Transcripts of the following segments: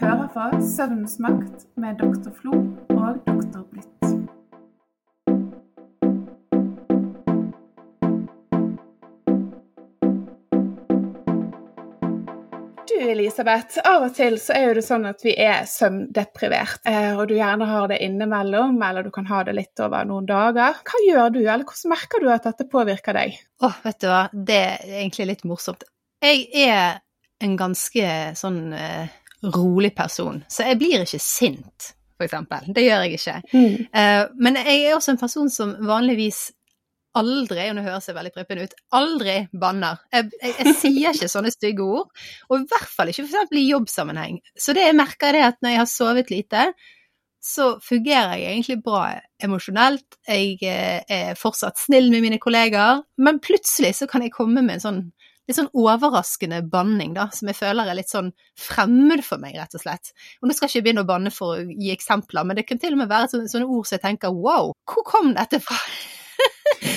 hører på Søvnens makt med doktor Flo og doktor Blitt. Du Elisabeth, av og til så er jo det sånn at vi er søvndeprivert, eh, og du gjerne har det innimellom, eller du kan ha det litt over noen dager. Hva gjør du, eller hvordan merker du at dette påvirker deg? Åh, vet du hva, det er egentlig litt morsomt. Jeg er en ganske sånn eh, rolig person, så jeg blir ikke sint, for eksempel. Det gjør jeg ikke. Mm. Uh, men jeg er også en person som vanligvis aldri, og nå høres jeg veldig prippen ut, aldri banner. Jeg, jeg, jeg sier ikke sånne stygge ord, og i hvert fall ikke eksempel i jobbsammenheng. Så det jeg merker er at når jeg har sovet lite, så fungerer jeg egentlig bra emosjonelt. Jeg eh, er fortsatt snill med mine kollegaer, men plutselig så kan jeg komme med en sånn litt sånn overraskende banning, da, som jeg føler er litt sånn fremmed for meg, rett og slett. Og nå skal jeg ikke begynne å banne for å gi eksempler, men det kan til og med være sånne, sånne ord som jeg tenker wow, hvor kom dette fra?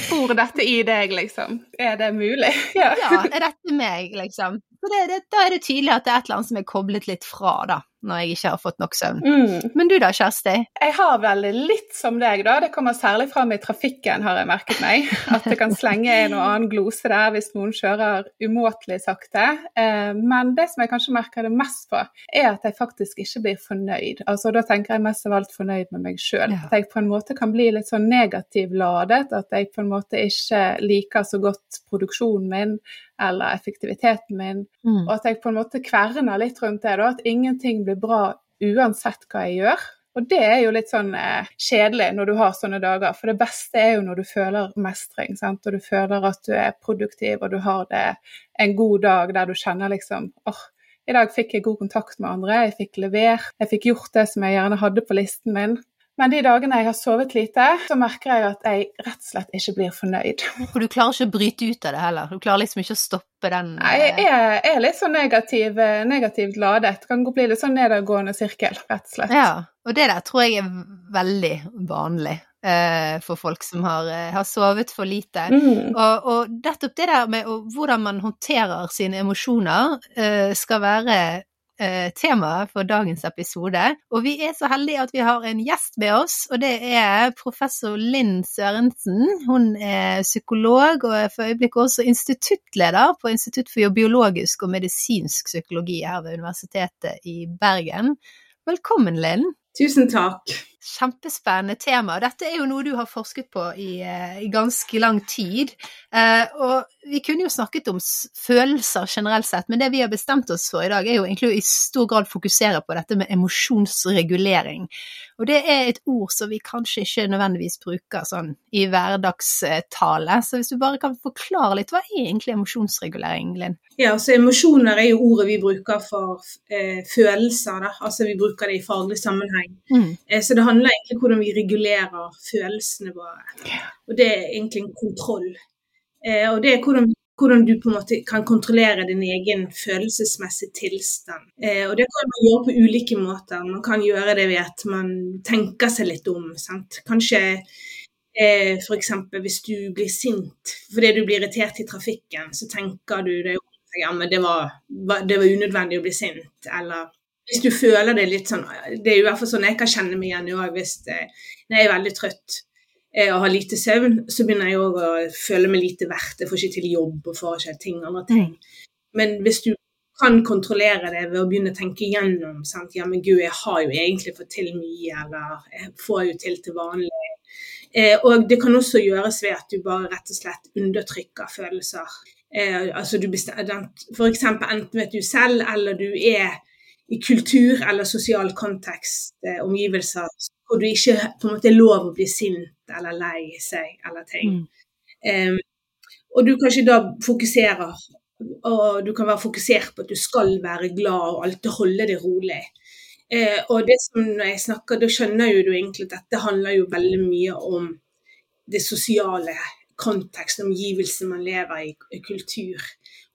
Bor dette i deg, liksom? Er det mulig? Ja. Ja, er dette meg, liksom? Så det, det, da er det tydelig at det er et eller annet som er koblet litt fra, da, når jeg ikke har fått nok søvn. Mm. Men du da, Kjersti? Jeg har vel litt som deg, da. Det kommer særlig fram i trafikken, har jeg merket meg. At det kan slenge en og annen glose der hvis noen kjører umåtelig sakte. Eh, Men det som jeg kanskje merker det mest på, er at jeg faktisk ikke blir fornøyd. Altså Da tenker jeg mest av alt fornøyd med meg sjøl. Ja. At jeg på en måte kan bli litt sånn negativ ladet. At jeg på en måte ikke liker så godt produksjonen min eller effektiviteten min. Mm. Og at jeg på en måte kverner litt rundt det, da. At ingenting blir bra uansett hva jeg gjør. Og det er jo litt sånn eh, kjedelig når du har sånne dager, for det beste er jo når du føler mestring, sant? og du føler at du er produktiv, og du har det en god dag der du kjenner liksom åh, i dag fikk jeg god kontakt med andre, jeg fikk levert, jeg fikk gjort det som jeg gjerne hadde på listen min. Men de dagene jeg har sovet lite, så merker jeg at jeg rett og slett ikke blir fornøyd. For du klarer ikke å bryte ut av det heller? Du klarer liksom ikke å stoppe den Nei, Jeg er, er litt sånn negativ, eh, negativt ladet. Kan bli litt sånn nedadgående sirkel, rett og slett. Ja, og det der tror jeg er veldig vanlig eh, for folk som har, eh, har sovet for lite. Mm. Og, og nettopp det der med å, hvordan man håndterer sine emosjoner, eh, skal være eh, temaet for dagens episode. Og vi er så heldige at vi har en gjest med oss, og det er professor Linn Sørensen. Hun er psykolog og er for øyeblikket også instituttleder på Institutt for biologisk og medisinsk psykologi her ved Universitetet i Bergen. Velkommen, Linn. Tusen takk. Kjempespennende tema. Dette er jo noe du har forsket på i, eh, i ganske lang tid. Eh, og vi kunne jo snakket om følelser generelt sett, men det vi har bestemt oss for i dag, er jo egentlig å i stor grad fokusere på dette med emosjonsregulering. Og det er et ord som vi kanskje ikke nødvendigvis bruker sånn i hverdagstale. Så hvis du bare kan forklare litt, hva er egentlig emosjonsregulering, Linn? Ja, altså Emosjoner er jo ordet vi bruker for eh, følelser. Da. Altså Vi bruker det i faglig sammenheng. Mm. Eh, så det handler egentlig om hvordan vi regulerer følelsene våre. Og det er egentlig en kontroll. Eh, og det er hvordan, hvordan du på en måte kan kontrollere din egen følelsesmessige tilstand. Eh, og det kan man gjøre på ulike måter. Man kan gjøre det ved at man tenker seg litt om. Sant? Kanskje eh, f.eks. hvis du blir sint fordi du blir irritert i trafikken, så tenker du deg om ja, men det var, var- det var unødvendig å bli sint. Eller hvis du føler det litt sånn Det er jo i hvert fall sånn jeg kan kjenne meg igjen òg. Hvis eh, jeg er veldig trøtt eh, og har lite søvn, så begynner jeg òg å føle meg lite verdt. Jeg får ikke til jobb og får ikke ting, andre ting. Men hvis du kan kontrollere det ved å begynne å tenke igjennom sant? Ja, men gud, jeg har jo egentlig fått til mye, eller jeg får jo til til vanlig. Eh, og det kan også gjøres ved at du bare rett og slett undertrykker følelser. Eh, altså du bestemmer, for eksempel enten vet du selv, eller du er i kultur eller sosial kontekst, eh, omgivelser, hvor du ikke på en måte er lov å bli sint eller lei seg eller ting. Eh, og du kanskje da fokuserer, og du kan være fokusert på at du skal være glad og alltid holde det rolig. Eh, og det som når jeg snakker, da skjønner jo du egentlig at dette handler jo veldig mye om det sosiale konteksten, omgivelsen man lever i, i kultur.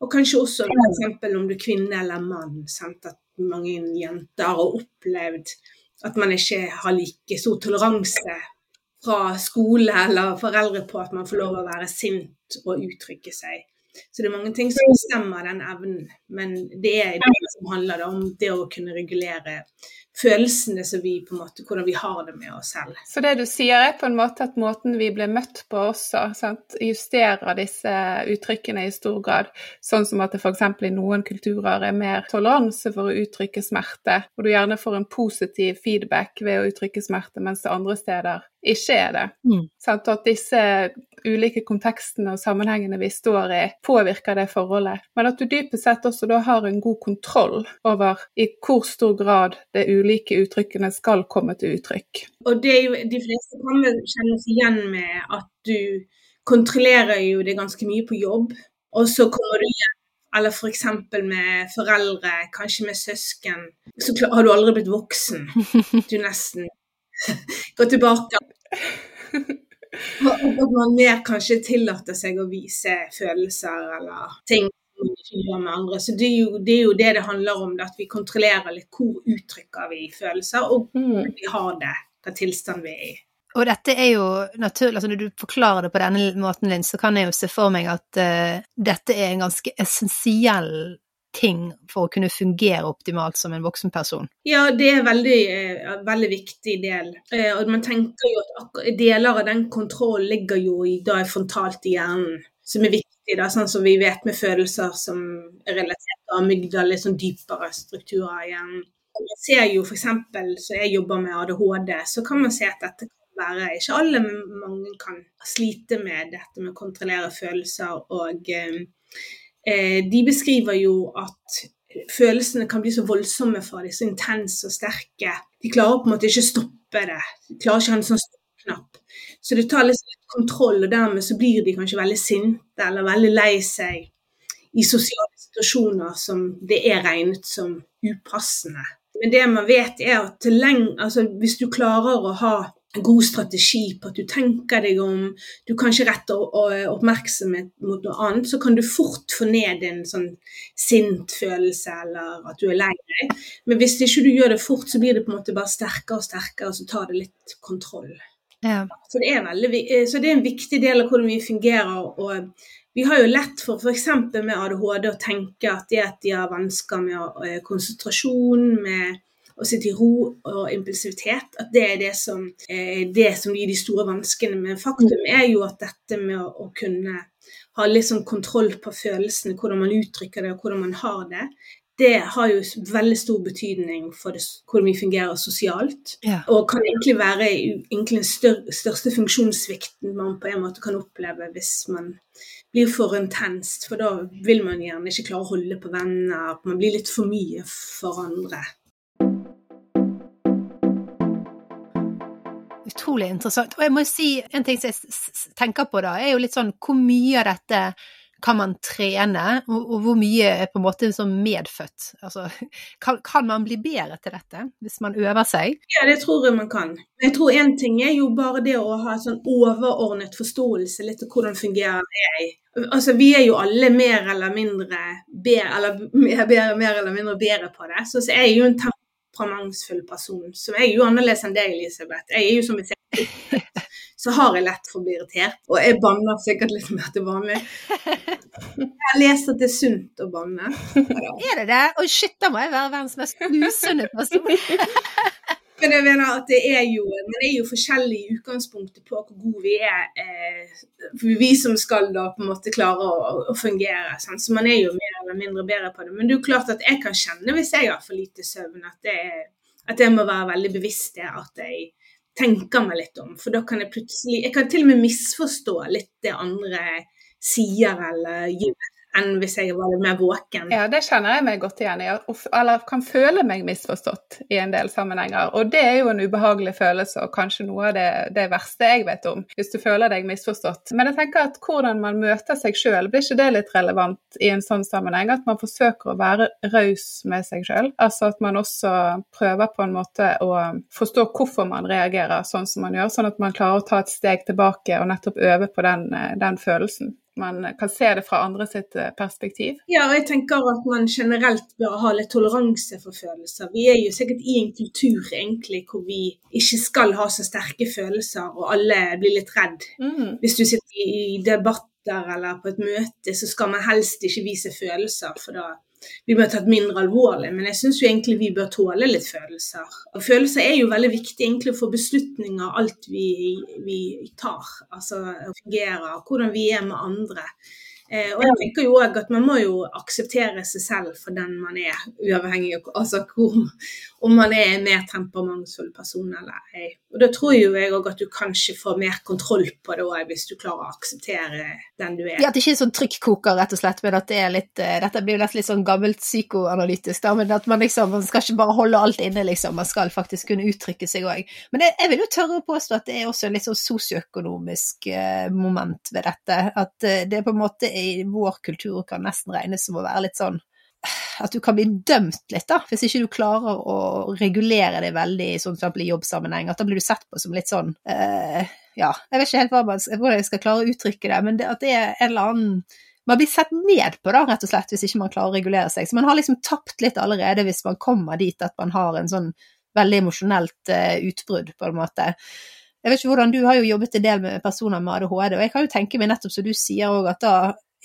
Og kanskje også f.eks. om du er kvinne eller mann. Sant? At mange jenter har opplevd at man ikke har like stor toleranse fra skole eller foreldre på at man får lov å være sint og uttrykke seg. Så det er mange ting som bestemmer den evnen, men det er det som handler om det å kunne regulere følelsene som vi på en måte, hvordan vi har det med oss selv. Så det du sier er på en måte at måten vi blir møtt på også, sant? justerer disse uttrykkene i stor grad. Sånn som at det f.eks. i noen kulturer er mer toleranse for å uttrykke smerte, og du gjerne får en positiv feedback ved å uttrykke smerte, mens det andre steder ikke er det. Mm. Sant? Og at disse ulike kontekstene og sammenhengene vi står i, påvirker det forholdet. Men at du dypest sett også da har en god kontroll over i hvor stor grad de ulike uttrykkene skal komme til uttrykk. Og det er jo, De fleste kan vel kjennes igjen med at du kontrollerer jo det ganske mye på jobb, og så kommer du hjem eller f.eks. For med foreldre, kanskje med søsken, så har du aldri blitt voksen. Du nesten går tilbake. At man mer kanskje tillater seg å vise følelser eller ting med andre. Så det er, jo, det er jo det det handler om, at vi kontrollerer litt hvor uttrykker vi følelser, og mm. hvor vi har det, hva tilstand vi er i. Og dette er jo naturlig, altså når du forklarer det på denne måten, Linn, så kan jeg jo se for meg at uh, dette er en ganske essensiell ting for å kunne fungere optimalt som en voksen person? Ja, det er en veldig, uh, veldig viktig del. Uh, og man tenker jo at deler av den kontrollen ligger jo i, da er frontalt i hjernen, som er viktig. Da, Sånn som vi vet med følelser som er relatert til amygdala, litt sånn dypere strukturer igjen. Man ser jo f.eks. så jeg jobber med ADHD, så kan man se at dette kan være Ikke alle, men mange kan slite med dette med å kontrollere følelser og eh, Eh, de beskriver jo at følelsene kan bli så voldsomme for dem, så intense og sterke. De klarer på en måte ikke stoppe det. De klarer ikke å ha en sånn stoppknapp. Så det tar litt kontroll, og dermed så blir de kanskje veldig sinte eller veldig lei seg i sosiale situasjoner som det er regnet som upassende. Men det man vet er at altså hvis du klarer å ha god strategi på at du tenker deg om, du kanskje retter oppmerksomhet mot noe annet, så kan du fort få ned en sånn sint følelse eller at du er lei deg. Men hvis ikke du gjør det fort, så blir det på en måte bare sterkere og sterkere, og så tar det litt kontroll. Ja. Så, det veldig, eh, så, det er en viktig del av hvordan vi fungerer. og vi har jo lett for f.eks. med ADHD å tenke at det at de har vansker med eh, konsentrasjon, med å sitte i ro og impulsivitet, at det er det som, eh, det som gir de store vanskene. Men faktum mm. er jo at dette med å kunne ha litt sånn kontroll på følelsene, hvordan man uttrykker det og hvordan man har det, det har jo veldig stor betydning for hvordan vi fungerer sosialt. Ja. Og kan egentlig være egentlig den stør, største funksjonssvikten man på en måte kan oppleve hvis man blir for intenst. For da vil man gjerne ikke klare å holde på venner, man blir litt for mye for andre. utrolig interessant. Og jeg må si, en ting som jeg tenker på da, er jo litt sånn hvor mye av dette kan man trene, og, og hvor mye er på en måte sånn medfødt? Altså, kan, kan, man bli bedre til dette hvis man øver seg? Ja, det tror jeg man kan. Jeg tror én ting er jo bare det å ha sånn overordnet forståelse litt av hvordan fungerer jeg. Altså, vi er jo alle mer eller mindre bedre, eller mer, mer, eller mindre bedre på det. Så, så er jo en temperamentsfull person. Så jeg er jo annerledes enn deg, Elisabeth. Jeg er jo som et så har jeg lett for å bli irritert. Og jeg banner sikkert litt mer til vanlig. Jeg har lest at det er sunt å banne. Er det det? Oi, shit, da må jeg være verdens mest usunne person. Men jeg mener at det er jo, man er jo forskjellig i utgangspunktet på hvor gode vi er. Eh, vi som skal da på en måte klare å, å fungere. Sant? Så man er jo mer eller mindre bedre på det. Men det er jo klart at jeg kan kjenne hvis jeg har for lite søvn, at, det er, at jeg må være veldig bevisst det at jeg tenker meg litt om. For da kan jeg plutselig Jeg kan til og med misforstå litt det andre sier eller gjør enn hvis jeg var litt mer våken. Ja, det kjenner jeg meg godt igjen i, eller kan føle meg misforstått i en del sammenhenger. Og det er jo en ubehagelig følelse, og kanskje noe av det, det verste jeg vet om, hvis du føler deg misforstått. Men jeg tenker at hvordan man møter seg sjøl, blir ikke det litt relevant i en sånn sammenheng? At man forsøker å være raus med seg sjøl? Altså at man også prøver på en måte å forstå hvorfor man reagerer sånn som man gjør, sånn at man klarer å ta et steg tilbake og nettopp øve på den, den følelsen man kan se det fra andre sitt eh, perspektiv? Ja, og jeg tenker at man generelt bør ha litt toleranse for følelser. Vi er jo sikkert i en kultur egentlig hvor vi ikke skal ha så sterke følelser, og alle blir litt redd. Mm. Hvis du sitter i debatter eller på et møte, så skal man helst ikke vise følelser, for da vi blir tatt mindre alvorlig. Men jeg syns egentlig vi bør tåle litt følelser. Og følelser er jo veldig viktig egentlig for beslutninger, alt vi, vi tar. Altså fungerer, hvordan vi er med andre. Eh, og jeg tenker jo òg at man må jo akseptere seg selv for den man er, uavhengig av altså, hvor, om man er en mer temperamentsfull person eller ei. Og da tror jo jeg òg at du kanskje får mer kontroll på det òg, hvis du klarer å akseptere den du er. Ja, at det ikke er sånn trykkoker, rett og slett, men at det er litt uh, Dette blir jo litt sånn gammelt psykoanalytisk, da, men at man liksom man skal ikke bare holde alt inne, liksom. Man skal faktisk kunne uttrykke seg òg. Men jeg, jeg, vil jo tørre å påstå at det er også litt sånn sosioøkonomisk eh, moment ved dette. At eh, det på en måte i vår kultur kan nesten regnes som å være litt sånn at du kan bli dømt litt, da, hvis ikke du klarer å regulere det veldig sånn for i jobbsammenheng. At da blir du sett på som litt sånn eh, Ja, jeg vet ikke helt hvordan jeg skal klare å uttrykke det, men det, at det er en eller annen man blir sett ned på, da, rett og slett, hvis ikke man klarer å regulere seg. Så man har liksom tapt litt allerede hvis man kommer dit at man har en sånn veldig emosjonelt uh, utbrudd, på en måte. Jeg vet ikke hvordan, Du har jo jobbet en del med personer med ADHD, og jeg kan jo tenke meg nettopp som du sier òg, at da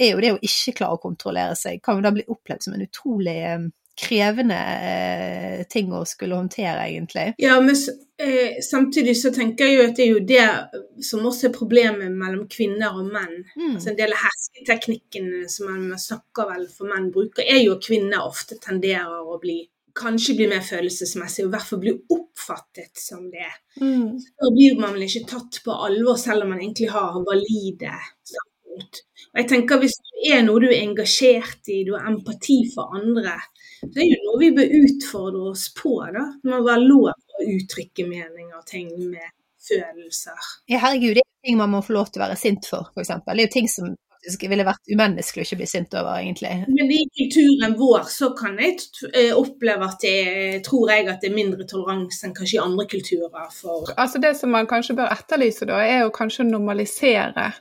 er jo det å ikke klare å kontrollere seg, kan jo da bli opplevd som en utrolig eh, krevende eh, ting å skulle håndtere, egentlig. Ja, men eh, samtidig så tenker jeg jo at det er jo det som også er problemet mellom kvinner og menn. Mm. Altså En del av hersketeknikkene som man snakker vel for menn bruker, er jo at kvinner ofte tenderer å bli kanskje bli mer følelsesmessig, og i hvert fall bli oppfattet som det. Mm. Da blir man vel ikke tatt på alvor, selv om man egentlig har valide standpunkt. Og jeg tenker Hvis det er noe du er engasjert i, du har empati for andre, så er jo noe vi bør utfordre oss på. da. Det må være lov å uttrykke meninger og ting med følelser. Ja, herregud, det er ting man må få lov til å være sint for, f.eks. Det er jo ting som faktisk ville vært umenneskelig å ikke bli sint over, egentlig. Men i kulturen vår så kan jeg eh, oppleve at det tror jeg at det er mindre toleranse enn kanskje i andre kulturer. For altså Det som man kanskje bør etterlyse da, er jo kanskje å normalisere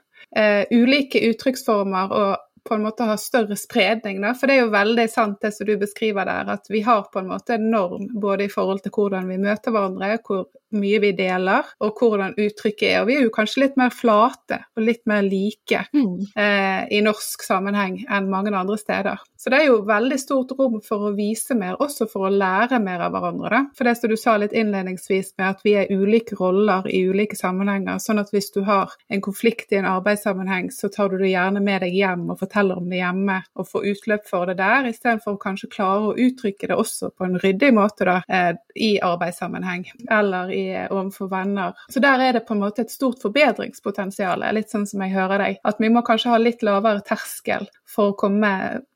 ulike uttrykksformer og på en måte har større spredning. Da. For det er jo veldig sant det som du beskriver der, at vi har på en måte en norm både i forhold til hvordan vi møter hverandre, hvor mye vi deler, og hvordan uttrykket er. Og vi er jo kanskje litt mer flate og litt mer like mm. eh, i norsk sammenheng enn mange andre steder. Så det er jo veldig stort rom for å vise mer, også for å lære mer av hverandre. Da. For det som du sa litt innledningsvis med at vi er ulike roller i ulike sammenhenger, sånn at hvis du har en konflikt i en arbeidssammenheng, så tar du det gjerne med deg hjem og forteller om det hjemme og får utløp for det der, istedenfor å kanskje klare å uttrykke det også på en ryddig måte da, eh, i arbeidssammenheng. Eller i i, overfor venner. Så der er det på en måte et stort forbedringspotensial, litt sånn som jeg hører deg. At vi må kanskje ha litt lavere terskel for å komme,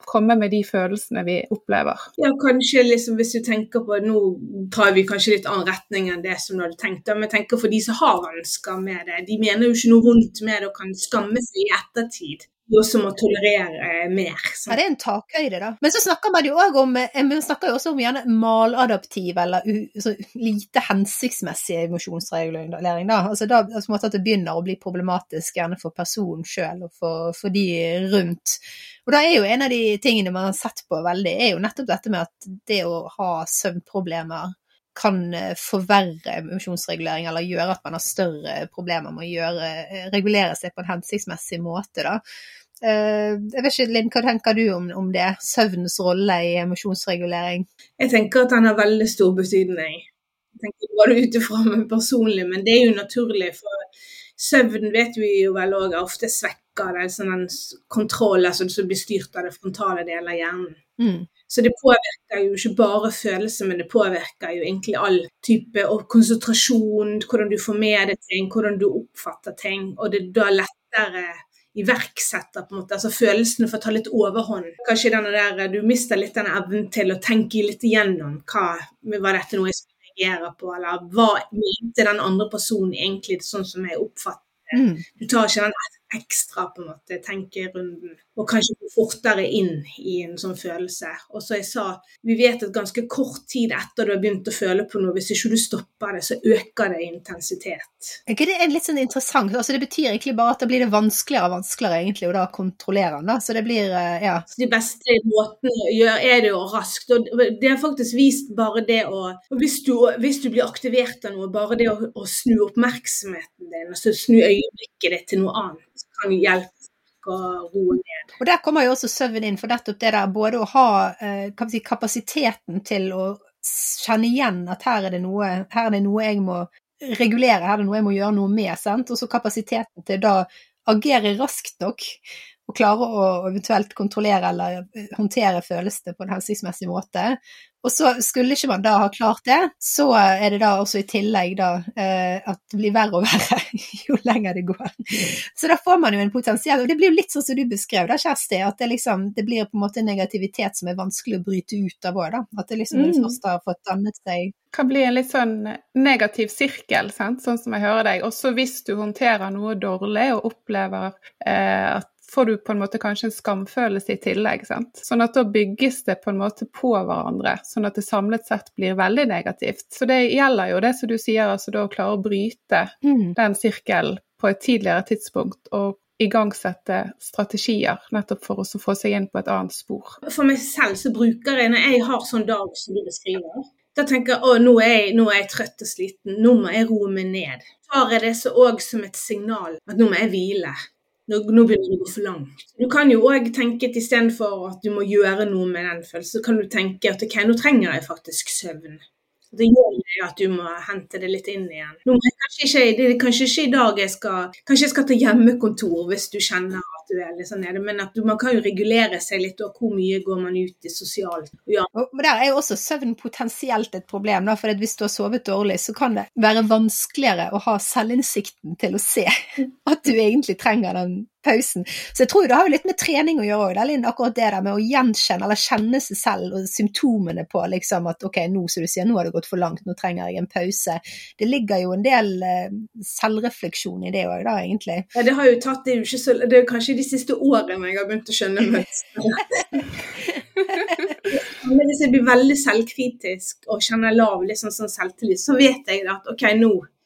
komme med de følelsene vi opplever. Ja, kanskje liksom hvis du tenker på Nå tar vi kanskje litt annen retning enn det som du hadde tenkt, men tenker for de som har vansker med det. De mener jo ikke noe vondt med det og kan skamme seg i ettertid også må tolerere mer. Så. Ja, det er en takhøyde, da. Men så snakker man jo òg om vi snakker jo også om gjerne maladaptiv eller u, lite hensiktsmessig emosjonsregulering. Da. Altså da altså, at det begynner å bli problematisk gjerne for personen sjøl og for, for, de rundt. Og da er jo en av de tingene man har sett på veldig, er jo nettopp dette med at det å ha søvnproblemer kan eh, forverre emosjonsregulering eller gjøre at man har større problemer med å gjøre, eh, regulere seg på en hensiktsmessig måte. Da. Eh, jeg vet ikke, Linn, hva tenker du om, om det? Søvnens rolle i emosjonsregulering? Jeg tenker at den har veldig stor betydning. Jeg tenker bare ut ifra meg personlig, men det er jo naturlig. For søvn vet vi jo vel òg ofte svekker det, sånn en kontroll altså, som blir styrt av det frontale delen av hjernen. Mm. Så det påvirker jo ikke bare følelser, men det påvirker jo egentlig all type og konsentrasjon, hvordan du får med deg ting, hvordan du oppfatter ting. Og det er da lettere iverksetter på en måte, altså følelsene får ta litt overhånd. Kanskje denne der, du mister litt den evnen til å tenke litt igjennom hva var dette noe jeg skulle reagere på, eller hva mente den andre personen egentlig sånn som jeg oppfatter Mm. Du tar ikke den ekstra på en måte tenkerunden, og kanskje gå fortere inn i en sånn følelse. Og så jeg sa, vi vet at ganske kort tid etter du har begynt å føle på noe, hvis ikke du stopper det, så øker det intensitet. Er ikke det litt sånn interessant? Altså Det betyr egentlig bare at da blir det vanskeligere og vanskeligere egentlig å da kontrollere den, da. Så det blir, eh, ja. Så de beste måtene å gjøre er det jo raskt. Og det har faktisk vist bare det å Hvis du, hvis du blir aktivert av noe, bare det å, å snu oppmerksomheten din, altså snu øyeblikket ditt til noe annet kan hjelpe. og roe. Og der kommer jo også søvn inn, for nettopp det der både å ha eh, si, kapasiteten til å kjenne igjen at her er noe, her er det noe jeg må regulere, her er det noe jeg må gjøre noe med, sant? og så kapasiteten til da agere raskt nok og klare å eventuelt kontrollere eller håndtere følelsene på en hensiktsmessig måte. Og så skulle ikke man da ha klart det, så er det da også i tillegg da eh, at det blir verre og verre jo lenger det går. Så da får man jo en potensiell Og det blir jo litt sånn som du beskrev da, Kjersti, at det liksom det blir på en måte en negativitet som er vanskelig å bryte ut av òg, da. At det liksom mm. først har fått dannet seg kan bli en litt sånn negativ sirkel, sant? sånn som jeg hører deg. Også hvis du håndterer noe dårlig og opplever eh, at får du på en måte kanskje en skamfølelse i tillegg. Sant? Sånn at da bygges det på en måte på hverandre, sånn at det samlet sett blir veldig negativt. Så det gjelder jo det som du sier, altså da å klare å bryte mm. den sirkelen på et tidligere tidspunkt. og igangsette strategier nettopp for å få seg inn på et annet spor. For meg selv så bruker jeg, når jeg har sånn dag som du beskriver, da tenker jeg at nå, nå er jeg trøtt og sliten, nå må jeg roe meg ned. Tar jeg det så òg som et signal at nå må jeg hvile. Nå, nå begynner det å gå for langt. Du kan jo òg tenke at istedenfor at du må gjøre noe med den følelsen, så kan du tenke at ok, nå trenger jeg faktisk søvn. Det gjør det at du må hente det litt inn igjen. Nå kanskje ikke, kanskje ikke i dag jeg skal Kanskje jeg skal ta hjemmekontor hvis du kjenner du er litt sånn nede, men at du, man kan jo regulere seg litt, og hvor mye går man ut i sosialt. Ja. Men der er jo også søvn potensielt et problem, da, for hvis du har sovet dårlig, så kan det være vanskeligere å ha selvinnsikten til å se at du egentlig trenger den pausen. Så jeg tror det har jo litt med trening å gjøre òg, akkurat det der med å gjenkjenne eller kjenne seg selv og symptomene på liksom at ok, nå som du sier, nå har det gått for langt, nå trenger jeg en pause. Det ligger jo en del uh, selvrefleksjon i det òg, da, egentlig. Ja, det har jo tatt, det er jo ikke så, det er kanskje de siste årene jeg har begynt å skjønne mønsteret. Men hvis jeg blir veldig selvkritisk og kjenner lav liksom sånn selvtillit, så vet jeg at OK, nå Eh,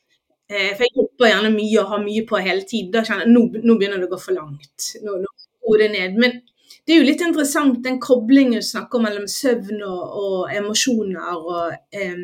for jeg jobber gjerne mye og har mye på hele tiden. Da kjenner jeg nå, nå begynner det å gå for langt. Nå, nå det ned. Men det er jo litt interessant den koblingen du snakker om mellom søvn og, og emosjoner. Og, eh,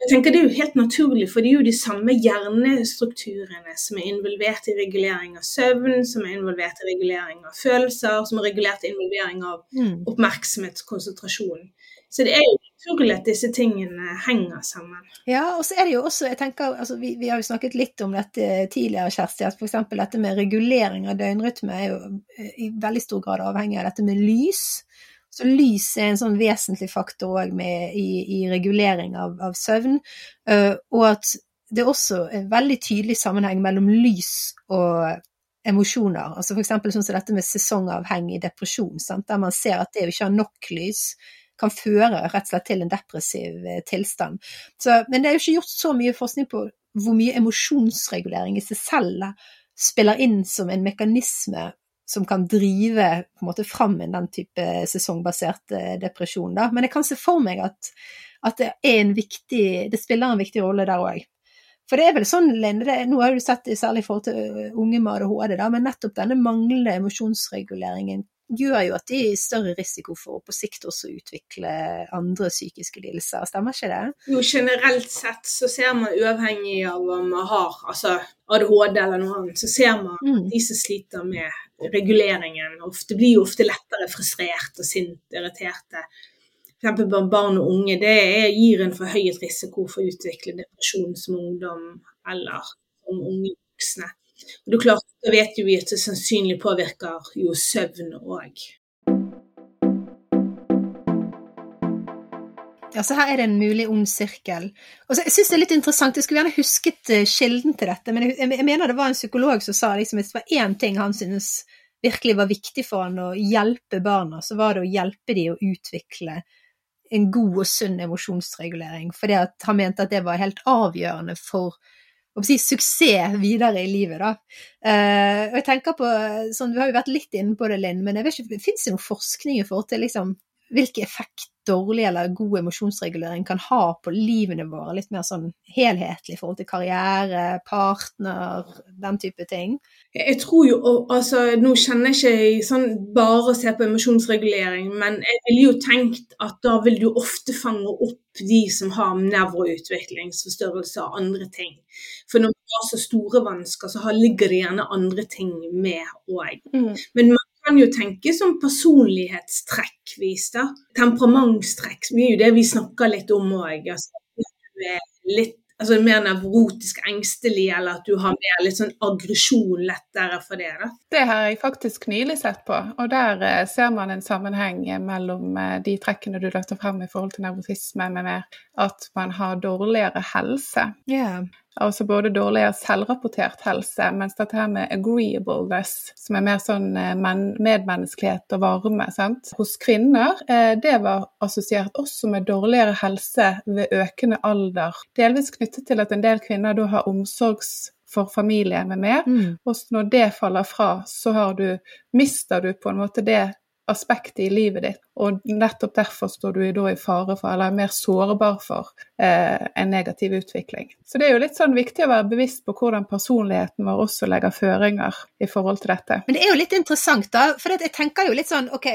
jeg tenker Det er jo helt naturlig, for det er jo de samme hjernestrukturene som er involvert i regulering av søvn, som er involvert i regulering av følelser, som er regulert i involvering av mm. oppmerksomhet konsentrasjon. Så det er jo naturlig at disse tingene henger sammen. Ja, og så er det jo også, jeg tenker, altså vi, vi har jo snakket litt om dette tidligere, Kjersti, at f.eks. dette med regulering av døgnrytme er jo eh, i veldig stor grad avhengig av dette med lys. Så lys er en sånn vesentlig faktor òg i, i, regulering av, av søvn. Uh, og at det er også en veldig tydelig sammenheng mellom lys og emosjoner. Altså F.eks. sånn som dette med sesongavhengig depresjon, sant? der man ser at det å ikke ha nok lys kan føre rett og slett til en depressiv eh, tilstand. Så, men det er jo ikke gjort så mye forskning på hvor mye emosjonsregulering i seg selv spiller inn som en mekanisme som kan drive på en måte fram en den type sesongbasert eh, depresjon. Da. Men jeg kan se for meg at, at det, viktig, det spiller en viktig rolle der òg. For det er vel sånn, det, nå har du sett det særlig i forhold til eh, unge med ADHD, da, men nettopp denne manglende emosjonsreguleringen gjør jo at de er i større risiko for å på sikt også utvikle andre psykiske lidelser, stemmer ikke det? Jo, generelt sett så ser man uavhengig av om man har altså ADHD eller noe annet, så ser man mm. de som sliter med reguleringen, ofte blir jo ofte lettere frustrert og sint, irriterte. F.eks. blant barn og unge, det er, gir en forhøyet risiko for å utvikle depresjon som ungdom eller som unge voksne. Det klart, Da vet vi at det sannsynlig påvirker jo søvn òg. Ja, så her er det en mulig ond sirkel. Og så, jeg synes det er litt interessant, jeg skulle gjerne husket uh, kilden til dette, men jeg, jeg, mener det var en psykolog som sa liksom, hvis det var én ting han syntes virkelig var viktig for han å hjelpe barna, så var det å hjelpe de å utvikle en god og sunn emosjonsregulering. For han mente at det var helt avgjørende for si, suksess videre i livet, da. Uh, og jeg tenker på, sånn, Du har jo vært litt inne på det, Linn, men jeg vet ikke, fins det noe forskning i forhold til liksom, hvilken effekt dårlig eller god emosjonsregulering kan ha på livene våre, litt mer sånn helhetlig i forhold til karriere, partner, den type ting? Jeg tror jo, altså Nå kjenner jeg ikke sånn bare å se på emosjonsregulering, men jeg ville jo tenkt at da vil du ofte fange opp de som har nevroutviklingsforstyrrelser og andre ting. For når man har så store vansker, så ligger det gjerne andre ting med òg. Mm. Men kan jo tenke som personlighetstrekkvis, da. Temperamentstrekk er jo det vi snakker litt om òg. Altså, altså mer nevrotisk engstelig, eller at du har mer litt sånn aggresjon lettere for det? da? Det har jeg faktisk nylig sett på, og der eh, ser man en sammenheng mellom eh, de trekkene du løfter frem i forhold til nevrotisme med mer at man har dårligere helse. Yeah. Altså både dårligere selvrapportert helse, mens dette her med agreeableness, som er mer sånn eh, medmenneskelighet og varme, sant? hos kvinner, eh, det var assosiert også med dårligere helse ved økende alder. Delvis knyttet til at en del kvinner da har omsorgs for familie med mer. Mm. Og når det faller fra, så du, mister du på en måte det aspektet i livet ditt. Og nettopp derfor står du da i fare for, eller er mer sårbar for, eh, en negativ utvikling. Så det er jo litt sånn viktig å være bevisst på hvordan personligheten vår også legger føringer i forhold til dette. Men det er jo litt interessant, da. For jeg tenker jo litt sånn, ok,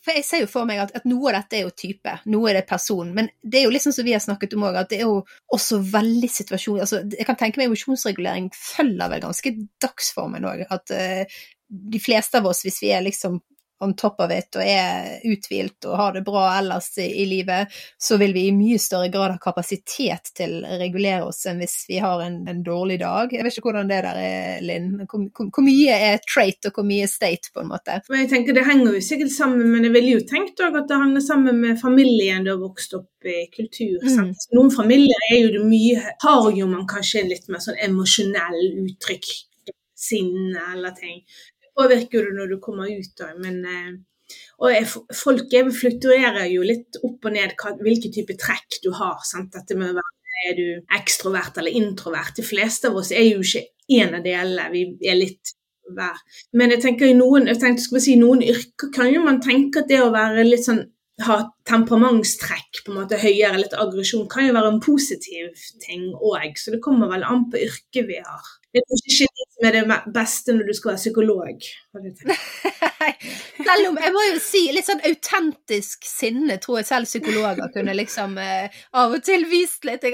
for jeg ser jo for meg at, at noe av dette er jo type, noe er det person. Men det er jo sånn som vi har snakket om òg, at det er jo også veldig situasjon altså, Jeg kan tenke meg emosjonsregulering følger vel ganske dagsformen òg. At uh, de fleste av oss, hvis vi er liksom on top of it og er uthvilt og har det bra ellers i, i, livet, så vil vi i mye større grad ha kapasitet til å regulere oss enn hvis vi har en, en dårlig dag. Jeg vet ikke hvordan det der er, Linn. Hvor, hvor, hvor, mye er trait, og hvor mye er state, på en måte? Jeg tenker Det henger jo sikkert sammen, men jeg ville jo tenkt at det henger sammen med familien du har vokst opp i, kultur. Mm. Noen familier er jo det mye Har jo man kanskje litt mer sånn emosjonell uttrykk sinne eller ting påvirker du når du kommer ut òg, men eh, og jeg, folk fluktuerer jo litt opp og ned hva, hvilke type trekk du har. Sant? Dette med å være er du ekstrovert eller introvert? De fleste av oss er jo ikke én av delene. Vi er litt hver. Men jeg tenker i noen, jeg tenkte, skal si, noen yrker kan jo man tenke at det å være litt sånn ha temperamentstrekk, på en måte høyere, litt aggresjon, kan jo være en positiv ting òg. Så det kommer vel an på yrket vi har. Det er ikke det som er det beste når du skal være psykolog. selv om, jeg må jo si, litt sånn autentisk sinne tror jeg selv psykologer kunne liksom eh, av og til vist litt.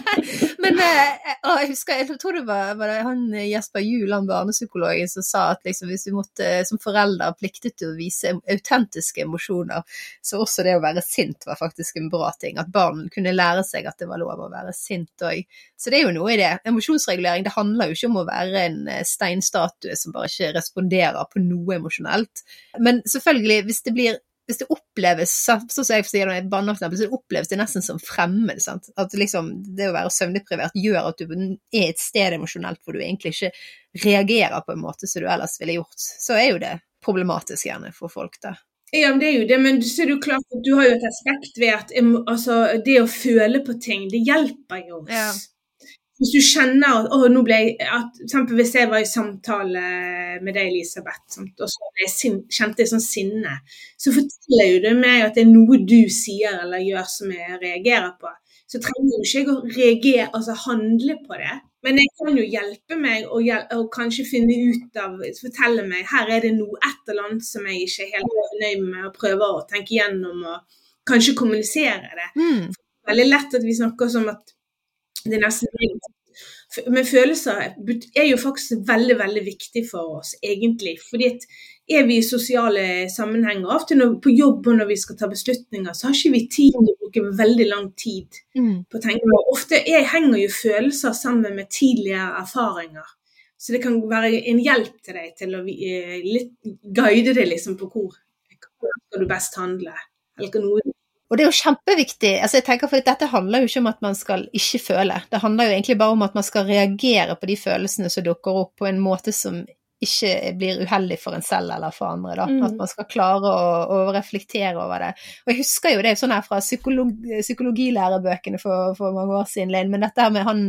Men eh, jeg husker, jeg tror det var, var det han Jesper Juel, han barnepsykologen, som sa at liksom, hvis du måtte som forelder pliktet til å vise autentiske emosjoner, så også det å være sint var faktisk en bra ting. At barn kunne lære seg at det var lov å være sint òg. Så det er jo noe i det. Emosjonsregulering, det handler jo ikke om å være en eh, steinstatue som bare ikke responderer på noe emosjonelt. Men selvfølgelig, hvis det blir hvis det oppleves sånn som jeg sier når jeg banner, for eksempel, så det oppleves det nesten som fremmed. Sant? At liksom, det å være søvndeprivert gjør at du er et sted emosjonelt hvor du egentlig ikke reagerer på en måte som du ellers ville gjort. Så er jo det problematisk gjerne for folk, da. Ja, det er jo det, men så er det jo klart at du har jo et aspekt ved at altså, det å føle på ting, det hjelper jo oss. Ja. Hvis du kjenner at å, nå ble jeg, at, eksempel Hvis jeg var i samtale med deg, Elisabeth, og så jeg sin, kjente jeg sånn sinne, så forteller jo det meg at det er noe du sier eller gjør som jeg reagerer på. Så trenger jo ikke jeg å reagere, altså handle på det. Men jeg kan jo hjelpe meg og, hjel og kanskje finne ut av Fortelle meg her er det noe, et eller annet som jeg ikke er helt fornøyd med, og prøver å tenke gjennom og kanskje kommunisere det. Mm. Det er veldig lett at vi snakker som at det er nesten men følelser er jo faktisk veldig veldig viktig for oss, egentlig. fordi at er vi i sosiale sammenhenger, ofte når, på jobb og når vi skal ta beslutninger, så har ikke vi tid til å bruke veldig lang tid mm. på å tenke. Ofte er, henger jo følelser sammen med tidligere erfaringer. Så det kan være en hjelp til deg til å uh, litt, guide deg liksom på hvor, hvor skal du best handle. Eller noe og det er jo kjempeviktig. altså jeg tenker for Dette handler jo ikke om at man skal ikke føle. Det handler jo egentlig bare om at man skal reagere på de følelsene som dukker opp, på en måte som ikke blir uheldig for en selv eller for andre. Da. Mm. At man skal klare å, å, reflektere over det. Og Jeg husker jo det sånn her fra psykolog, psykologilærebøkene for, for, mange år siden, men dette her med han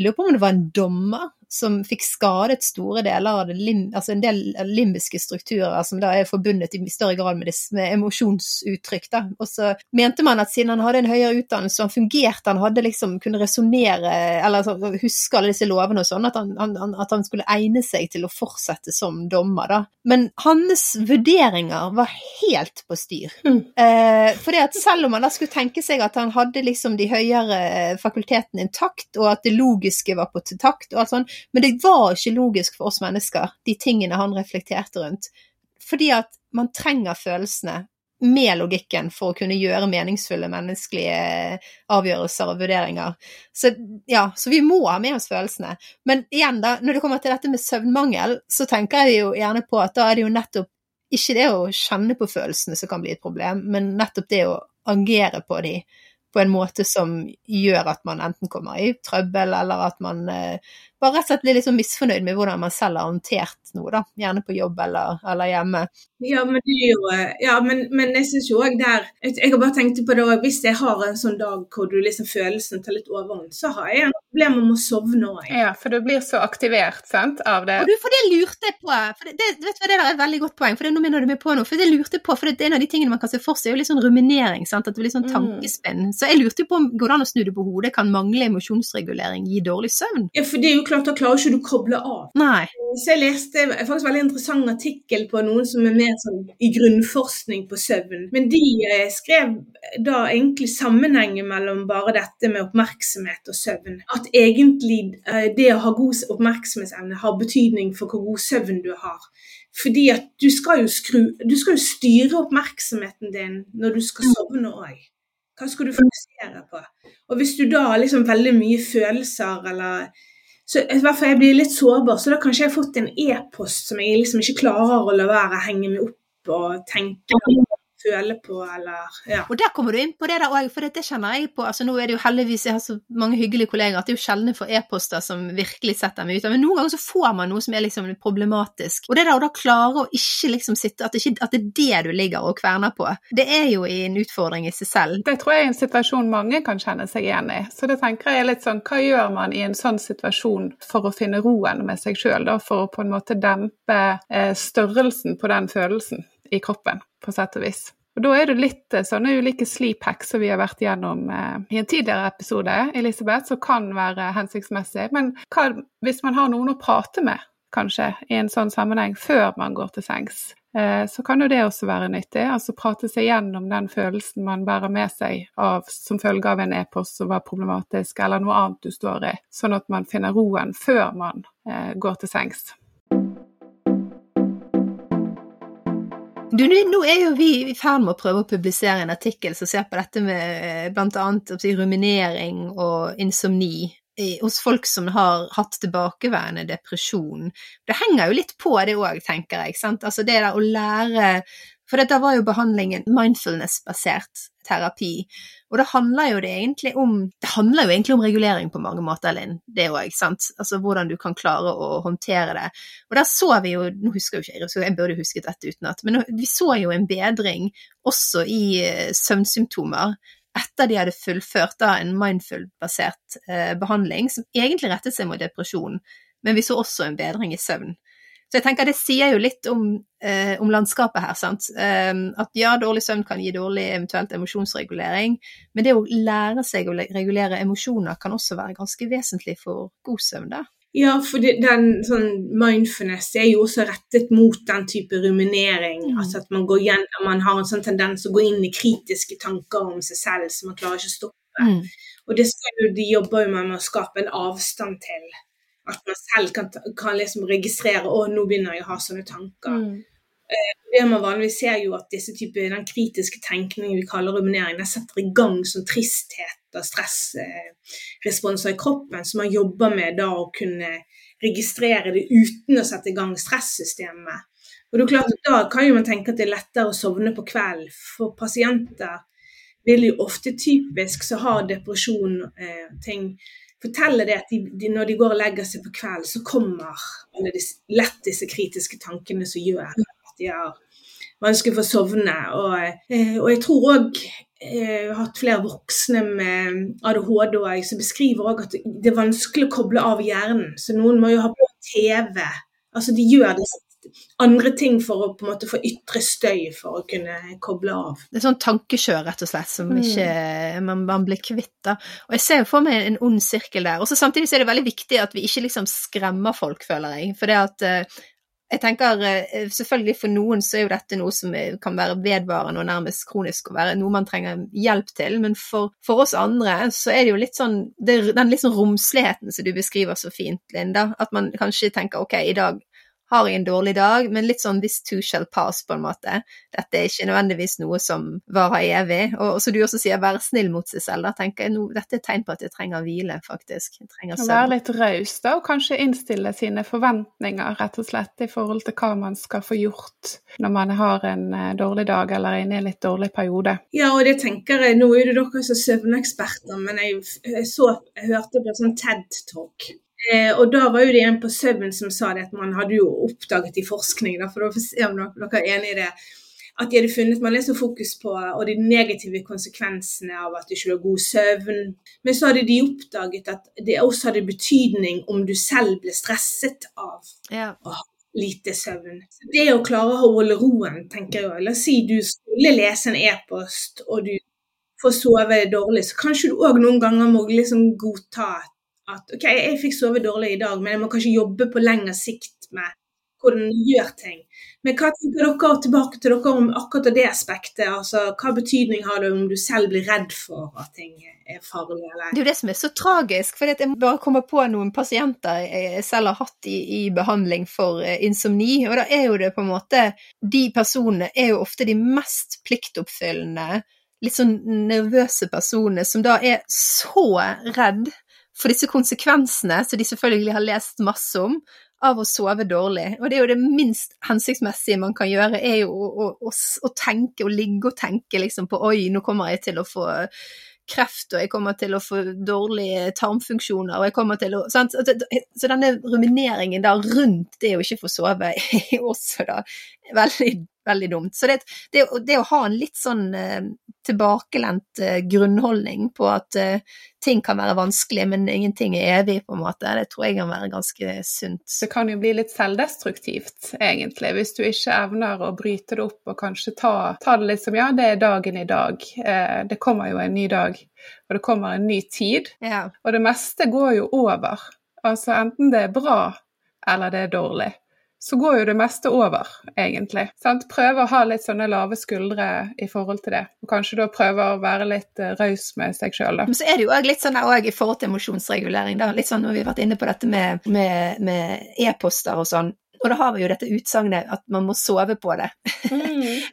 jeg lurer på om det var en dommer som fikk skadet store deler av det lim, altså en del limbiske strukturer som da er forbundet i større grad med, det, med emosjonsuttrykk. Da. Og så mente man at siden han hadde en høyere utdannelse, han fungerte, han hadde liksom kunne resonnere eller altså, huske alle disse lovene og sånn, at han, han, at han skulle egne seg til å fortsette som dommer. Da. Men hans vurderinger var helt på styr. Mm. Eh, fordi at selv om man da skulle tenke seg at han hadde liksom de høyere fakultetene intakt, og at det logiske var på takt, og alt sånt, men det var ikke logisk for oss mennesker, de tingene han reflekterte rundt. Fordi at man trenger følelsene med logikken for å kunne gjøre meningsfulle menneskelige avgjørelser og vurderinger. Så ja, så vi må ha med oss følelsene. Men igjen, da, når det kommer til dette med søvnmangel, så tenker jeg jo gjerne på at da er det jo nettopp ikke det å kjenne på følelsene som kan bli et problem, men nettopp det å agere på de på en måte som gjør at man enten kommer i trøbbel, eller at man eh, bare rett og slett bli litt sånn misfornøyd med hvordan man selv har håndtert noe, da. Gjerne på jobb eller, eller hjemme. Ja, men, jo, ja, men, men jeg syns jo òg der Jeg har bare tenkt på det òg, hvis jeg har en sånn dag hvor du liksom følelsen tar litt overhånd, så har jeg en problem med å sovne òg. Ja, for du blir så aktivert sant, av det. Og du, for det lurte jeg på. For det, det, vet du hva, det der er et veldig godt poeng, for det, nå minner du meg på noe. For det lurte jeg på, for det, er en av de tingene man kan se for seg, er jo litt sånn ruminering. sant, At det blir sånn tankespinn. Mm. Så jeg lurte jo på om går det an å snu det på hodet, kan manglende emosjonsregulering gi dårlig søvn? Ja, for det er jo klart, da klarer ikke du koble av. Nei. Så jeg leste en faktisk veldig interessant artikkel på noen som er mer sånn i grunnforskning på søvn. Men de eh, skrev da egentlig sammenhengen mellom bare dette med oppmerksomhet og søvn. At egentlig eh, det å ha god oppmerksomhetsevne har betydning for hvor god søvn du har. Fordi at du skal jo, skru, du skal jo styre oppmerksomheten din når du skal sovne òg. Hva skal du fokusere på? Og hvis du da har liksom veldig mye følelser eller så hvert fall jeg blir litt sårbar, så da kanskje jeg har fått en e-post som jeg liksom ikke klarer å la være henge meg opp og tenke føle på, eller ja. Og der kommer du inn på det der òg, for det kjenner jeg på. altså Nå er det jo heldigvis jeg har så mange hyggelige kolleger at det er jo sjelden for e-poster som virkelig setter meg ut. Men noen ganger så får man noe som er liksom problematisk. Og det der å da klare å ikke liksom sitte At, ikke, at det er det du ligger og kverner på, det er jo en utfordring i seg selv. Det tror jeg er en situasjon mange kan kjenne seg igjen i. Så det tenker jeg er litt sånn Hva gjør man i en sånn situasjon for å finne roen med seg sjøl, da? For å på en måte dempe eh, størrelsen på den følelsen i kroppen? på sett og vis. Og Da er det litt eh, sånne ulike sleep hacks som vi har vært gjennom eh, i en tidligere episode, Elisabeth, som kan være hensiktsmessig. Men hva, hvis man har noen å prate med, kanskje, i en sånn sammenheng før man går til sengs, eh, så kan jo det også være nyttig. Altså prate seg gjennom den følelsen man bærer med seg av, som følge av en e-post som var problematisk, eller noe annet du står i, sånn at man finner roen før man eh, går til sengs. Du, nå er jo vi i ferd med å prøve å publisere en artikkel som ser på dette med eh, bl.a. ruminering og insomni hos folk som har hatt tilbakeværende depresjon. Det henger jo litt på det òg, tenker jeg. Sant? Altså det der å lære For dette var jo behandlingen mindfulness-basert terapi. Og det handler jo det egentlig om Det handler jo egentlig om regulering på mange måter, Linn. Det òg, sant. Altså hvordan du kan klare å håndtere det. Og der så vi jo Nå husker jo ikke jeg, jeg burde husket dette utenat, men vi så jo en bedring også i eh, søvnsymptomer etter de hadde fullført da en mindful-basert eh, behandling, som egentlig rettet seg mot depresjon, men vi så også en bedring i søvn. Så jeg tenker det sier jo litt om, eh, om landskapet her, sant. Um, at ja, dårlig søvn kan gi dårlig eventuelt emosjonsregulering, men det å lære seg å regulere emosjoner kan også være ganske vesentlig for god søvn, da. Ja, for den sånn mindfulness er jo også rettet mot den type ruminering. Mm. Altså at man, går igjen, man har en sånn tendens å gå inn i kritiske tanker om seg selv som man klarer ikke å stoppe. Mm. Og det skal jo, de jobber jo med å skape en avstand til at man selv kan, kan liksom registrere å, nå begynner jeg å ha sånne tanker. Mm. Eh, det man vanligvis ser jo at disse typer, Den kritiske tenkningen vi kaller ruminering, den setter i gang sånn tristhet og stressresponser i kroppen, så man jobber med da å kunne registrere det uten å sette i gang stressystemet. Og det er klart Da kan jo man tenke at det er lettere å sovne på kvelden. For pasienter vil jo ofte typisk så ha depresjon eh, ting forteller det at de, de, når de går og legger seg på kvelden, så kommer alle disse, lett disse kritiske tankene som gjør at de har vanskelig for å sovne. Og, eh, og jeg tror òg har hatt flere voksne med ADHD og som beskriver også at det er vanskelig å koble av hjernen. Så noen må jo ha på TV. Altså de gjør det andre ting for å på en måte få ytre støy for å kunne koble av. Det er sånn tankekjør, rett og slett, som Mm. ikke man, man blir kvitt. da. Og jeg ser jo for meg en ond sirkel der. Og så samtidig så er det veldig viktig at vi ikke liksom skremmer folk, føler jeg. For det at eh, jeg tenker eh, Selvfølgelig for noen så er jo dette noe som er- kan være vedvarende og nærmest kronisk og være noe man trenger hjelp til, men for, for oss andre så er det jo litt sånn Den litt sånn romsligheten som du beskriver så fint, Linda. At man kanskje tenker ok, i dag har jeg en dårlig dag, men litt sånn this too shall pass, på en måte. Dette er ikke nødvendigvis noe som varer evig. Og, og som du også sier, være snill mot seg selv. Da tenker jeg no, dette er et tegn på at jeg trenger hvile, faktisk. Jeg trenger Å være litt raus, da, og kanskje innstille sine forventninger, rett og slett, i forhold til hva man skal få gjort når man har en eh, dårlig dag eller er inne i en litt dårlig periode. Ja, og det tenker jeg, Nå er det dere som søvneksperter, men jeg, jeg, så, jeg hørte på en sånn TED-talk. Eh, og da var jo det en på søvn som sa det at man hadde jo oppdaget i forskning, da, for å se om dere, er enig i det, at de hadde funnet Man er så fokus på og de negative konsekvensene av at du ikke har god søvn. Men så hadde de oppdaget at det også hadde betydning om du selv ble stresset av Ja. lite søvn. Det å klare å holde roen, tenker jeg. La oss si du skulle lese en e-post, og du får sove dårlig, så kanskje du òg noen ganger må liksom godta at OK, jeg fikk sove dårlig i dag, men jeg må kanskje jobbe på lengre sikt med hvordan du gjør ting. Men hva tenker dere tilbake til dere om akkurat det aspektet? Altså, hva betydning har det om du selv blir redd for at ting er farlig? Eller? Det er jo det som er så tragisk, for jeg bare kommer på noen pasienter jeg selv har hatt i, i behandling for eh, insomni, og da er jo det på en måte De personene er jo ofte de mest pliktoppfyllende, litt sånn nervøse personene som da er så redd for disse konsekvensene, som de selvfølgelig har lest masse om, av å sove dårlig. Og det er jo det minst hensiktsmessige man kan gjøre, er jo å, å, å, å tenke og ligge og tenke liksom på oi, nå kommer jeg til å få kreft, og jeg kommer til å få dårlige tarmfunksjoner, og jeg kommer til å sant? Så denne rumineringen da rundt det å ikke få sove er også da veldig, veldig dumt. Så det, det, det å ha en litt sånn eh, tilbakelent eh, grunnholdning på at eh, ting kan være vanskelig, men ingenting er evig, på en måte, det tror jeg kan være ganske sunt. Det kan jo bli litt selvdestruktivt, egentlig, hvis du ikke evner å bryte det opp og kanskje ta, ta det litt som ja, det er dagen i dag. Eh, det kommer jo en ny dag, og det kommer en ny tid. Ja. Og det meste går jo over. Altså enten det er bra eller det er dårlig. Så går jo det meste over, egentlig. Sant? Prøve å ha litt sånne lave skuldre i forhold til det. Og kanskje da prøve å være litt uh, raus med seg sjøl, da. Men så er det jo òg litt sånn også i forhold til emosjonsregulering, da. Litt sånn når vi har vært inne på dette med, med, med e-poster og sånn. Og da har vi jo dette utsagnet at man må sove på det. Mm.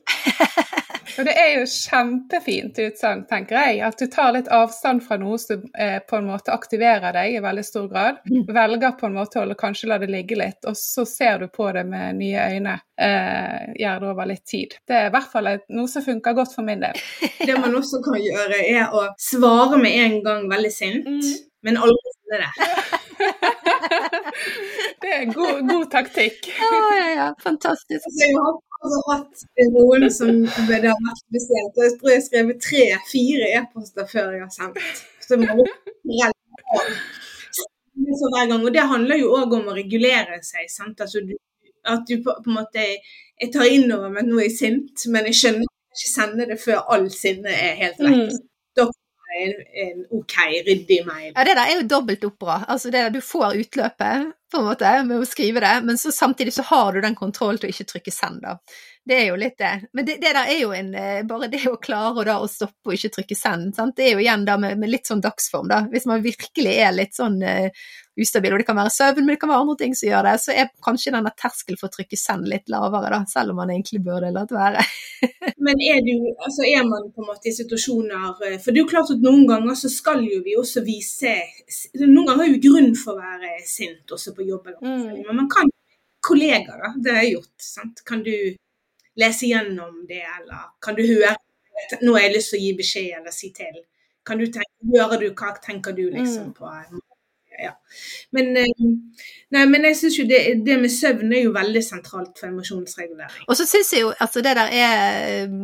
Og det er jo kjempefint utsagn, tenker jeg. At du tar litt avstand fra noe som eh, på en måte aktiverer deg i veldig stor grad. Mm. Velger på en måte å kanskje la det ligge litt, og så ser du på det med nye øyne. Eh, gjør det over litt tid. Det er i hvert fall noe som funker godt for min del. Det man også kan gjøre, er å svare med en gang veldig sint, Mm. men aldri sende det. Det er god, god taktikk. Ja, ja, ja. Fantastisk. Jeg har altså hatt noen som det har vært spesielt, jeg tror jeg har skrevet tre-fire e-poster før jeg har sendt. Så må så hver gang, og Det handler jo òg om å regulere seg. sant? Altså, du, at du på, på en måte Jeg tar inn over meg at nå er jeg sint, men jeg skjønner ikke sende det før all sinne er helt vekk. Mm. Da en, en OK, ryddig mail. Ja, det der er jo dobbelt opp bra. Altså det der du får utløpet på en måte med å skrive det, men så samtidig så har du den kontrollen til å ikke trykke send, da. Det er jo litt det. Men det, det der er jo en eh, Bare det å klare da å stoppe og ikke trykke send, sant? det er jo igjen da med, med litt sånn dagsform, da. Hvis man virkelig er litt sånn uh, ustabil, og det kan være søvn, men det kan være andre ting som gjør det, så er kanskje denne terskelen for å trykke send litt lavere, da, selv om man egentlig burde latt være. Men er, du, altså er man på en måte i situasjoner eh, For det er jo klart at noen ganger så skal jo vi også vise Noen ganger har vi grunn for å være sint også på jobben. Mm. Men man kan Kollegaer, da. Det har jeg gjort. Sant? Kan du lese gjennom det, eller kan du høre Nå har jeg lyst til å gi beskjed eller si til. Kan du tenke, Hører du hva tenker du liksom Mm. Ja. Men, eh, nei, men jeg syns jo det, det, med søvn er jo veldig sentralt for emosjonsregulering. Og så syns jeg jo altså det der er eh,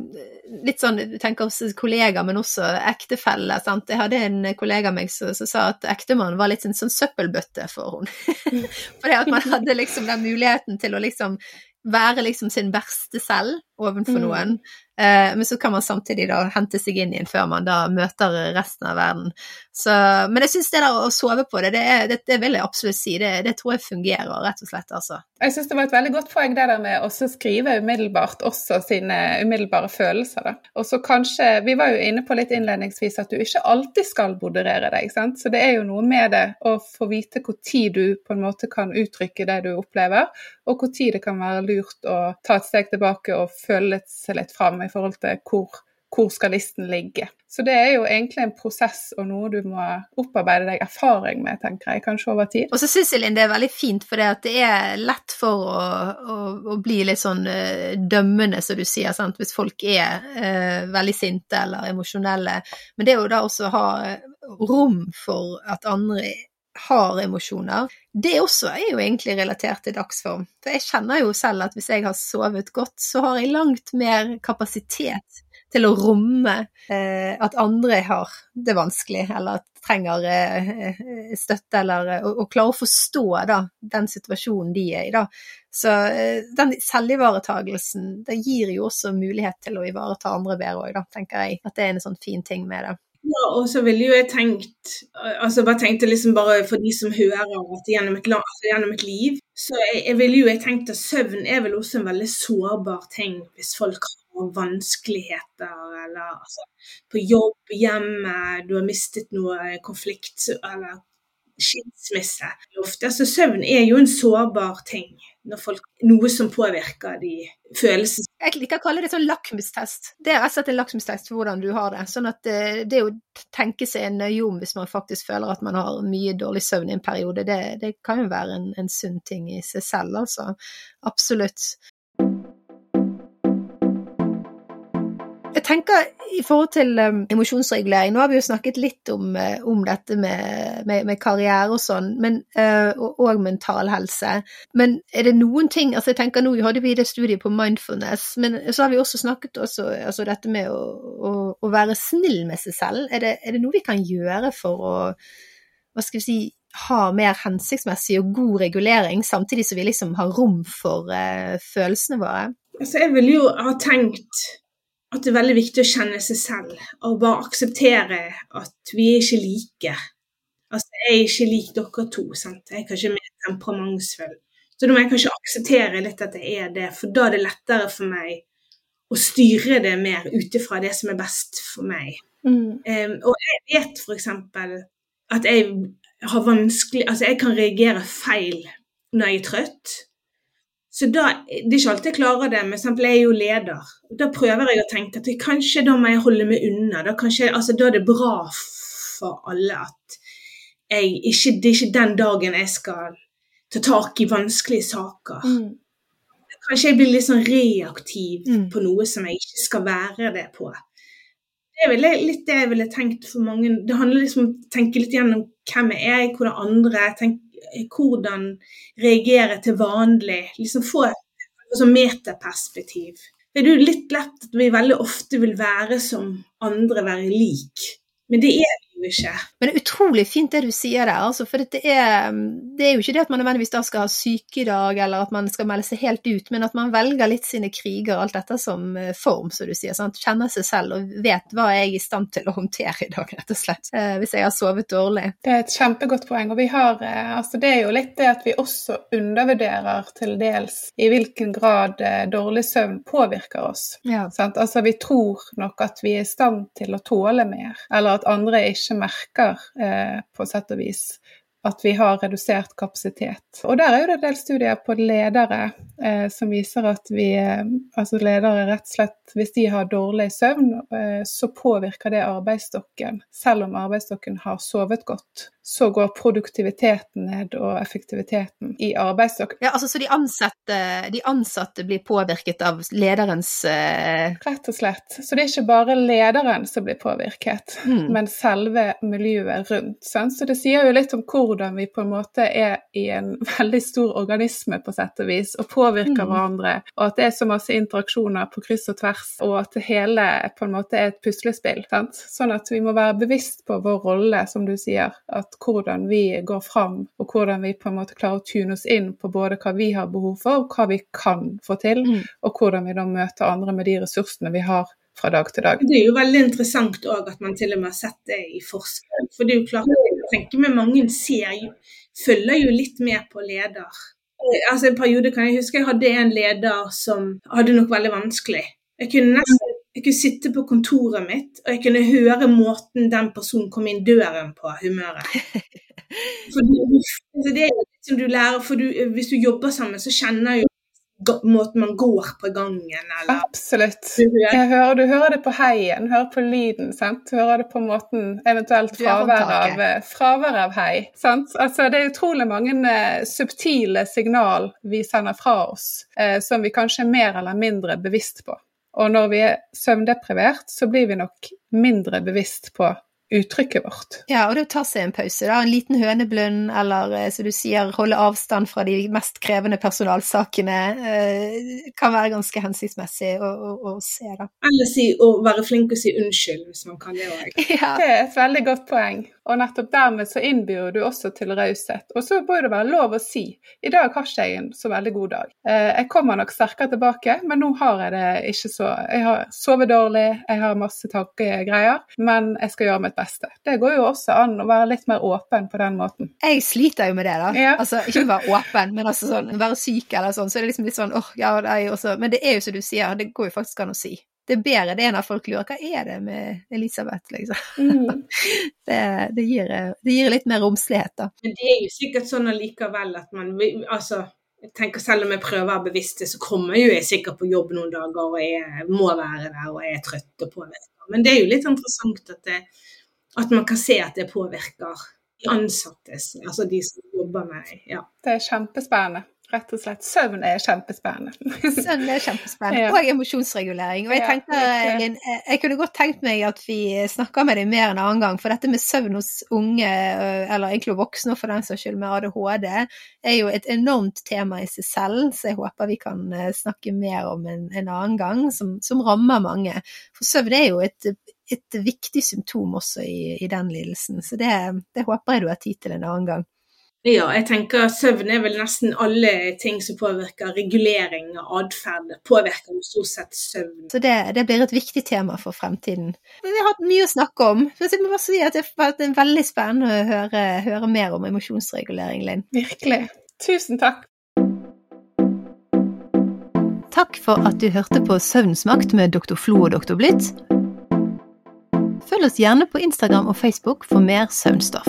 litt sånn, tenker hos kollegaer, men også ektefelle. sant? Jeg hadde en kollega av meg som sa at ektemannen var litt en sånn søppelbøtte for henne. Fordi at man hadde liksom den muligheten til å liksom være liksom sin verste selv overfor mm. noen. Eh, men så kan man samtidig da hente seg inn igjen før man da møter resten av verden. Så, men jeg syns det der å sove på det, det, det, det vil jeg absolutt si. Det, det, tror jeg fungerer, rett og slett. altså. Jeg syns det var et veldig godt poeng det der med å skrive umiddelbart også sine umiddelbare følelser. Og så kanskje, Vi var jo inne på litt innledningsvis at du ikke alltid skal moderere deg. sant? Så det er jo noe med det å få vite hvor tid du på en måte kan uttrykke det du opplever, og hvor tid det kan være lurt å ta et steg tilbake og føle seg litt fram i forhold til hvor, hvor skal listen ligge. Så det er jo egentlig en prosess og noe du må opparbeide deg erfaring med, tenker jeg, kanskje over tid. Og så syns jeg Linn det er veldig fint, for det er lett for å, å, å bli litt sånn uh, dømmende, som du sier, sant? hvis folk er uh, veldig sinte eller emosjonelle. Men det er jo da også å ha rom for at andre har emosjoner, det også er jo egentlig relatert til dagsform. For jeg kjenner jo selv at hvis jeg har sovet godt, så har jeg langt mer kapasitet til å romme eh, at andre har det vanskelig, eller at trenger eh, støtte, eller å klare å forstå da, den situasjonen de er i. Da. Så eh, den selvivaretagelsen det gir jo også mulighet til å ivareta andre bedre òg, tenker jeg. At det er en sånn fin ting med det. Ja, og så ville jo jeg tenkt altså bare tenkte liksom bare for de som hører at gjennom et, altså gjennom et liv, så jeg, jeg ville jo jeg tenkt at søvn er vel også en veldig sårbar ting hvis folk har vanskeligheter eller altså på jobb, hjemme, du har mistet noe konflikt eller skilsmisse. Ofte. Altså, søvn er jo en sårbar ting. Folk, noe som påvirker de følelsene. Jeg liker å kalle det sånn lakmustest. Det er rett og slett en lakmustest for hvordan du har det. Sånn at det, det å tenke seg nøye om hvis man faktisk føler at man har mye dårlig søvn i en periode, det, det kan jo være en, en sunn ting i seg selv, altså. Absolutt. Jeg tenker i forhold til um, emosjonsregulering, nå har vi jo snakket litt om, uh, om dette med, med, med, karriere og sånn, men, uh, og, og, mental helse. Men er det noen ting altså jeg tenker Nå hadde vi det studiet på mindfulness, men så har vi også snakket også, altså dette med å, å, å være snill med seg selv. Er det, er det, noe vi kan gjøre for å hva skal vi si, ha mer hensiktsmessig og god regulering, samtidig som vi liksom har rom for uh, følelsene våre? Altså, jeg ville jo ha tenkt at det er veldig viktig å kjenne seg selv og bare akseptere at vi er ikke like. Altså, jeg er ikke lik dere to. sant? Jeg er kanskje mer temperamentsfull. Så da må jeg kanskje akseptere litt at jeg er det, for da er det lettere for meg å styre det mer ut ifra det som er best for meg. Mm. Um, og jeg vet f.eks. at jeg har vanskelig Altså, jeg kan reagere feil når jeg er trøtt. Så da, Det er ikke alltid jeg klarer det, men eksempel, jeg er jo leder. Da prøver jeg å tenke at kanskje da må jeg holde meg unna. Da, kanskje, altså, da er det bra for alle at jeg ikke, det er ikke den dagen jeg skal ta tak i vanskelige saker. Mm. Kanskje jeg blir litt sånn reaktiv mm. på noe som jeg ikke skal være det på. Det er litt det jeg ville tenkt for mange. Det handler liksom om å tenke litt gjennom hvem jeg er, hvordan andre tenker hvordan reagere til vanlig. Liksom få et sånn metaperspektiv. Det er jo litt lett at vi veldig ofte vil være som andre, være lik. Men det er ikke. Men det er utrolig fint det du sier der, altså, for det er, det er, jo ikke det at man nødvendigvis da skal ha sykedag eller at man skal melde seg helt ut, men at man velger litt sine kriger, alt dette som eh, form, som du sier. Sant? Kjenner seg selv og vet hva jeg er i stand til å håndtere i dag, rett og slett. Eh, hvis jeg har sovet dårlig. Det er et kjempegodt poeng. Og vi har, eh, altså det er jo litt det at vi også undervurderer til dels i hvilken grad dårlig søvn påvirker oss. Ja. Altså vi tror nok at vi er i stand til å tåle mer, eller at andre ikke merker eh, på sett og vis at vi har redusert kapasitet. Og der er jo det en del studier på ledere eh, som viser at vi, eh, altså ledere rett og slett, hvis de har dårlig søvn, eh, så påvirker det arbeidsstokken. Selv om arbeidsstokken har sovet godt, så går produktiviteten ned og effektiviteten i arbeidsstokken. Ja, altså Så de ansatte, de ansatte blir påvirket av lederens eh... Rett og slett. Så det er ikke bare lederen som blir påvirket, mm. men selve miljøet rundt. Sant? Så det sier jo litt om hvor hvordan vi på en måte er i en veldig stor organisme, på sett og vis, og påvirker Mm. hverandre, og at det er så masse interaksjoner på kryss og tvers, og at det hele på en måte er et puslespill. Sant? Sånn at vi må være bevisst på vår rolle, som du sier, at hvordan vi går fram, og hvordan vi på en måte klarer å tune oss inn på både hva vi har behov for, og hva vi kan få til, Mm. og hvordan vi da møter andre med de ressursene vi har fra dag til dag. Det er jo veldig interessant òg at man til og med har sett det i forskning. For det er jo klart, jeg tenker meg mange ser følger jo litt med på leder. Eh, Altså En periode kan jeg huske jeg hadde en leder som hadde nok veldig vanskelig. Jeg kunne nesten jeg kunne sitte på kontoret mitt og jeg kunne høre måten den personen kom inn døren på, humøret. For du, det er litt som du lærer, for du, hvis du jobber sammen, så kjenner jo måten man går på gangen, eller Absolutt. hører du hører det på heien, hører på lyden, sant? Du hører det på måten, eventuelt fravær av, fravær av hei. Sant? Altså, det er utrolig mange eh, subtile signal vi sender fra oss, eh, som vi kanskje er mer eller mindre bevisst på. Og når vi er søvndeprivert, så blir vi nok mindre bevisst på uttrykket vårt. Ja, og det å ta seg en pause, da. En liten høneblund, eller eh, som du sier, holde avstand fra de mest krevende personalsakene, eh, kan være ganske hensiktsmessig å, å, å se, da. Eller si, å være flink å si unnskyld, hvis man kan det òg. Ja. Det er et veldig godt poeng. Og nettopp dermed så innbyr du også til raushet. Og så bør det være lov å si i dag har ikke jeg en så veldig god dag. Eh, jeg kommer nok sterkere tilbake, men nå har jeg det ikke så Jeg har sovet dårlig, jeg har masse tankegreier, men jeg skal gjøre mitt beste. Det går jo også an å være litt mer åpen på den måten. Jeg sliter jo med det, da. Ja. Altså, ikke være åpen, men altså sånn, være syk eller sånn, så er det liksom litt sånn åh, ja, det er jo også Men det er jo som du sier, det går jo faktisk an å si. Det er bedre det enn at folk lurer hva er det med Elisabeth, liksom. Mm. Det, det, gir, det gir litt mer romslighet, da. Men det er jo sikkert sånn allikevel at man Altså, jeg tenker selv om jeg prøver å være bevisst det, så kommer jo jeg sikkert på jobb noen dager og jeg må være der og jeg er trøtt og påvirker. Men det er jo litt interessant at, det, at man kan se at det påvirker de ansattes, altså de som jobber med ja. Det er kjempespennende. Rett og slett. Søvn er kjempespennende. Søvn er kjempespennende. Ja. Og emosjonsregulering. Og jeg tenkte, virkelig. Jeg- jeg kunne godt tenkt meg at vi snakker med deg mer en annen gang, for dette med søvn hos unge, øh, eller egentlig voksne for den saks skyld, med ADHD, er jo et enormt tema i seg selv, så jeg håper vi kan snakke mer om en, en annen gang, som, som rammer mange. For søvn er jo et, et viktig symptom også i, i den lidelsen, så det, det håper jeg du har tid til en annen gang. Ja, jeg tenker søvn er vel nesten alle ting som påvirker regulering og atferd. Påvirker jo stort sett søvn. Så det, det blir et viktig tema for fremtiden. Vi har hatt mye å snakke om. Så jeg må bare si at det har vært veldig spennende å høre, høre mer om emosjonsregulering, Linn. Virkelig. Tusen takk. Takk for at du hørte på Søvnsmakt med Dr. Flo og Dr. Blitt. Følg oss gjerne på Instagram og Facebook for mer søvnstoff.